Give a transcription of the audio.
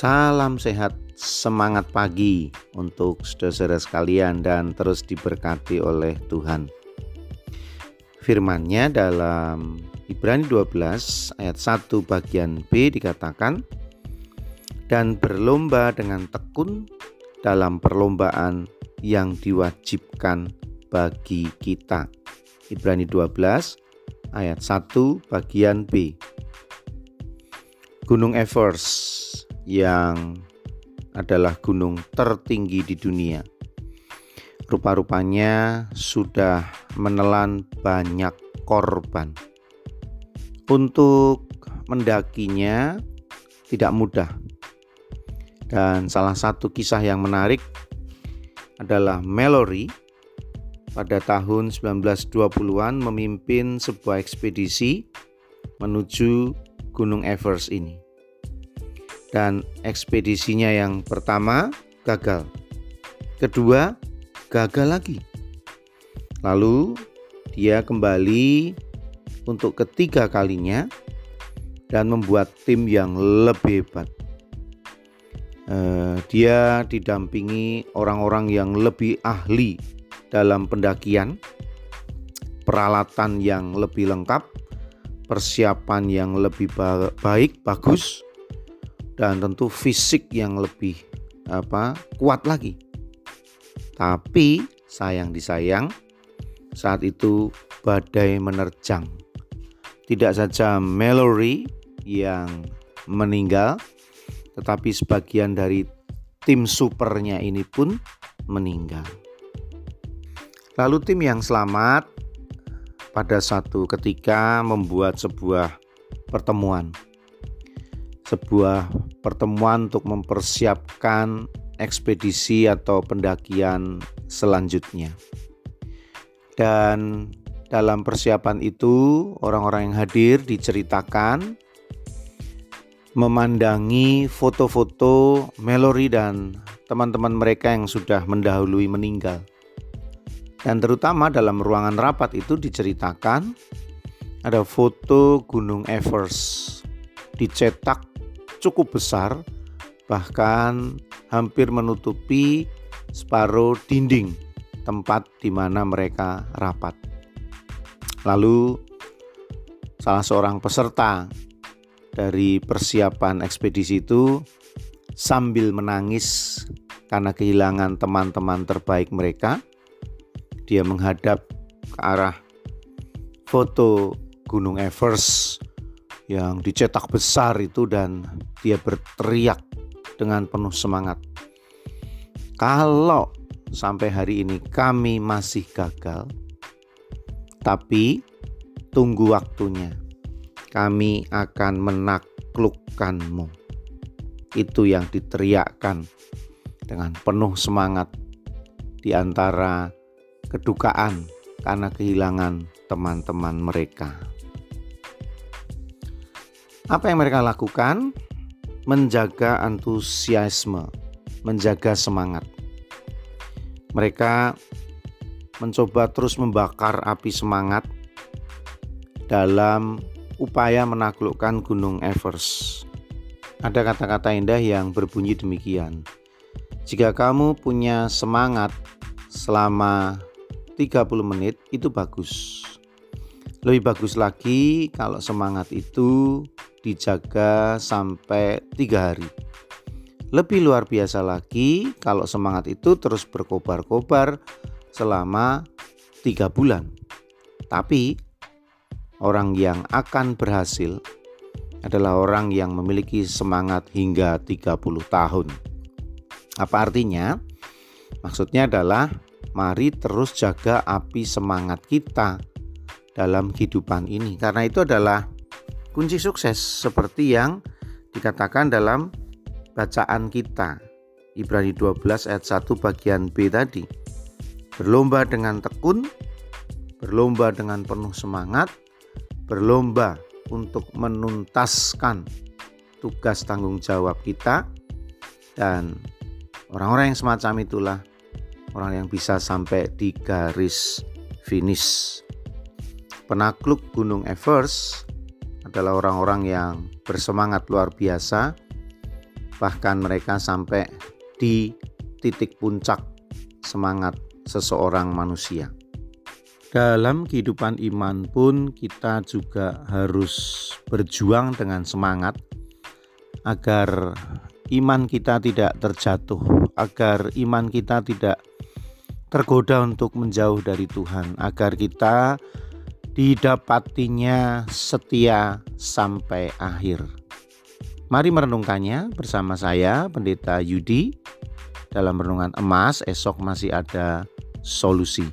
Salam sehat, semangat pagi untuk saudara-saudara sekalian dan terus diberkati oleh Tuhan. Firman-Nya dalam Ibrani 12 ayat 1 bagian B dikatakan dan berlomba dengan tekun dalam perlombaan yang diwajibkan bagi kita. Ibrani 12 ayat 1 bagian B. Gunung Everest yang adalah gunung tertinggi di dunia. Rupa-rupanya sudah menelan banyak korban. Untuk mendakinya tidak mudah. Dan salah satu kisah yang menarik adalah Mallory pada tahun 1920-an memimpin sebuah ekspedisi menuju Gunung Everest ini dan ekspedisinya yang pertama gagal. Kedua, gagal lagi. Lalu dia kembali untuk ketiga kalinya dan membuat tim yang lebih hebat. Uh, dia didampingi orang-orang yang lebih ahli dalam pendakian, peralatan yang lebih lengkap, persiapan yang lebih baik, bagus, dan tentu fisik yang lebih apa kuat lagi. Tapi sayang disayang saat itu badai menerjang. Tidak saja Mallory yang meninggal, tetapi sebagian dari tim supernya ini pun meninggal. Lalu tim yang selamat pada satu ketika membuat sebuah pertemuan sebuah pertemuan untuk mempersiapkan ekspedisi atau pendakian selanjutnya. Dan dalam persiapan itu, orang-orang yang hadir diceritakan memandangi foto-foto Mallory dan teman-teman mereka yang sudah mendahului meninggal. Dan terutama dalam ruangan rapat itu diceritakan ada foto Gunung Everest dicetak cukup besar, bahkan hampir menutupi separuh dinding tempat di mana mereka rapat. Lalu, salah seorang peserta dari persiapan ekspedisi itu sambil menangis karena kehilangan teman-teman terbaik mereka. Dia menghadap ke arah foto Gunung Everest yang dicetak besar itu dan dia berteriak dengan penuh semangat. Kalau sampai hari ini kami masih gagal, tapi tunggu waktunya. Kami akan menaklukkanmu. Itu yang diteriakkan dengan penuh semangat di antara kedukaan karena kehilangan teman-teman mereka. Apa yang mereka lakukan? Menjaga antusiasme, menjaga semangat. Mereka mencoba terus membakar api semangat dalam upaya menaklukkan Gunung Everest. Ada kata-kata indah yang berbunyi demikian. Jika kamu punya semangat selama 30 menit itu bagus. Lebih bagus lagi kalau semangat itu dijaga sampai tiga hari. Lebih luar biasa lagi kalau semangat itu terus berkobar-kobar selama tiga bulan. Tapi orang yang akan berhasil adalah orang yang memiliki semangat hingga 30 tahun. Apa artinya? Maksudnya adalah mari terus jaga api semangat kita dalam kehidupan ini. Karena itu adalah kunci sukses seperti yang dikatakan dalam bacaan kita. Ibrani 12 ayat 1 bagian B tadi. Berlomba dengan tekun, berlomba dengan penuh semangat, berlomba untuk menuntaskan tugas tanggung jawab kita dan orang-orang yang semacam itulah orang yang bisa sampai di garis finish. Penakluk Gunung Everest adalah orang-orang yang bersemangat luar biasa bahkan mereka sampai di titik puncak semangat seseorang manusia. Dalam kehidupan iman pun kita juga harus berjuang dengan semangat agar iman kita tidak terjatuh, agar iman kita tidak tergoda untuk menjauh dari Tuhan, agar kita didapatinya setia sampai akhir. Mari merenungkannya bersama saya, Pendeta Yudi, dalam renungan emas. Esok masih ada solusi.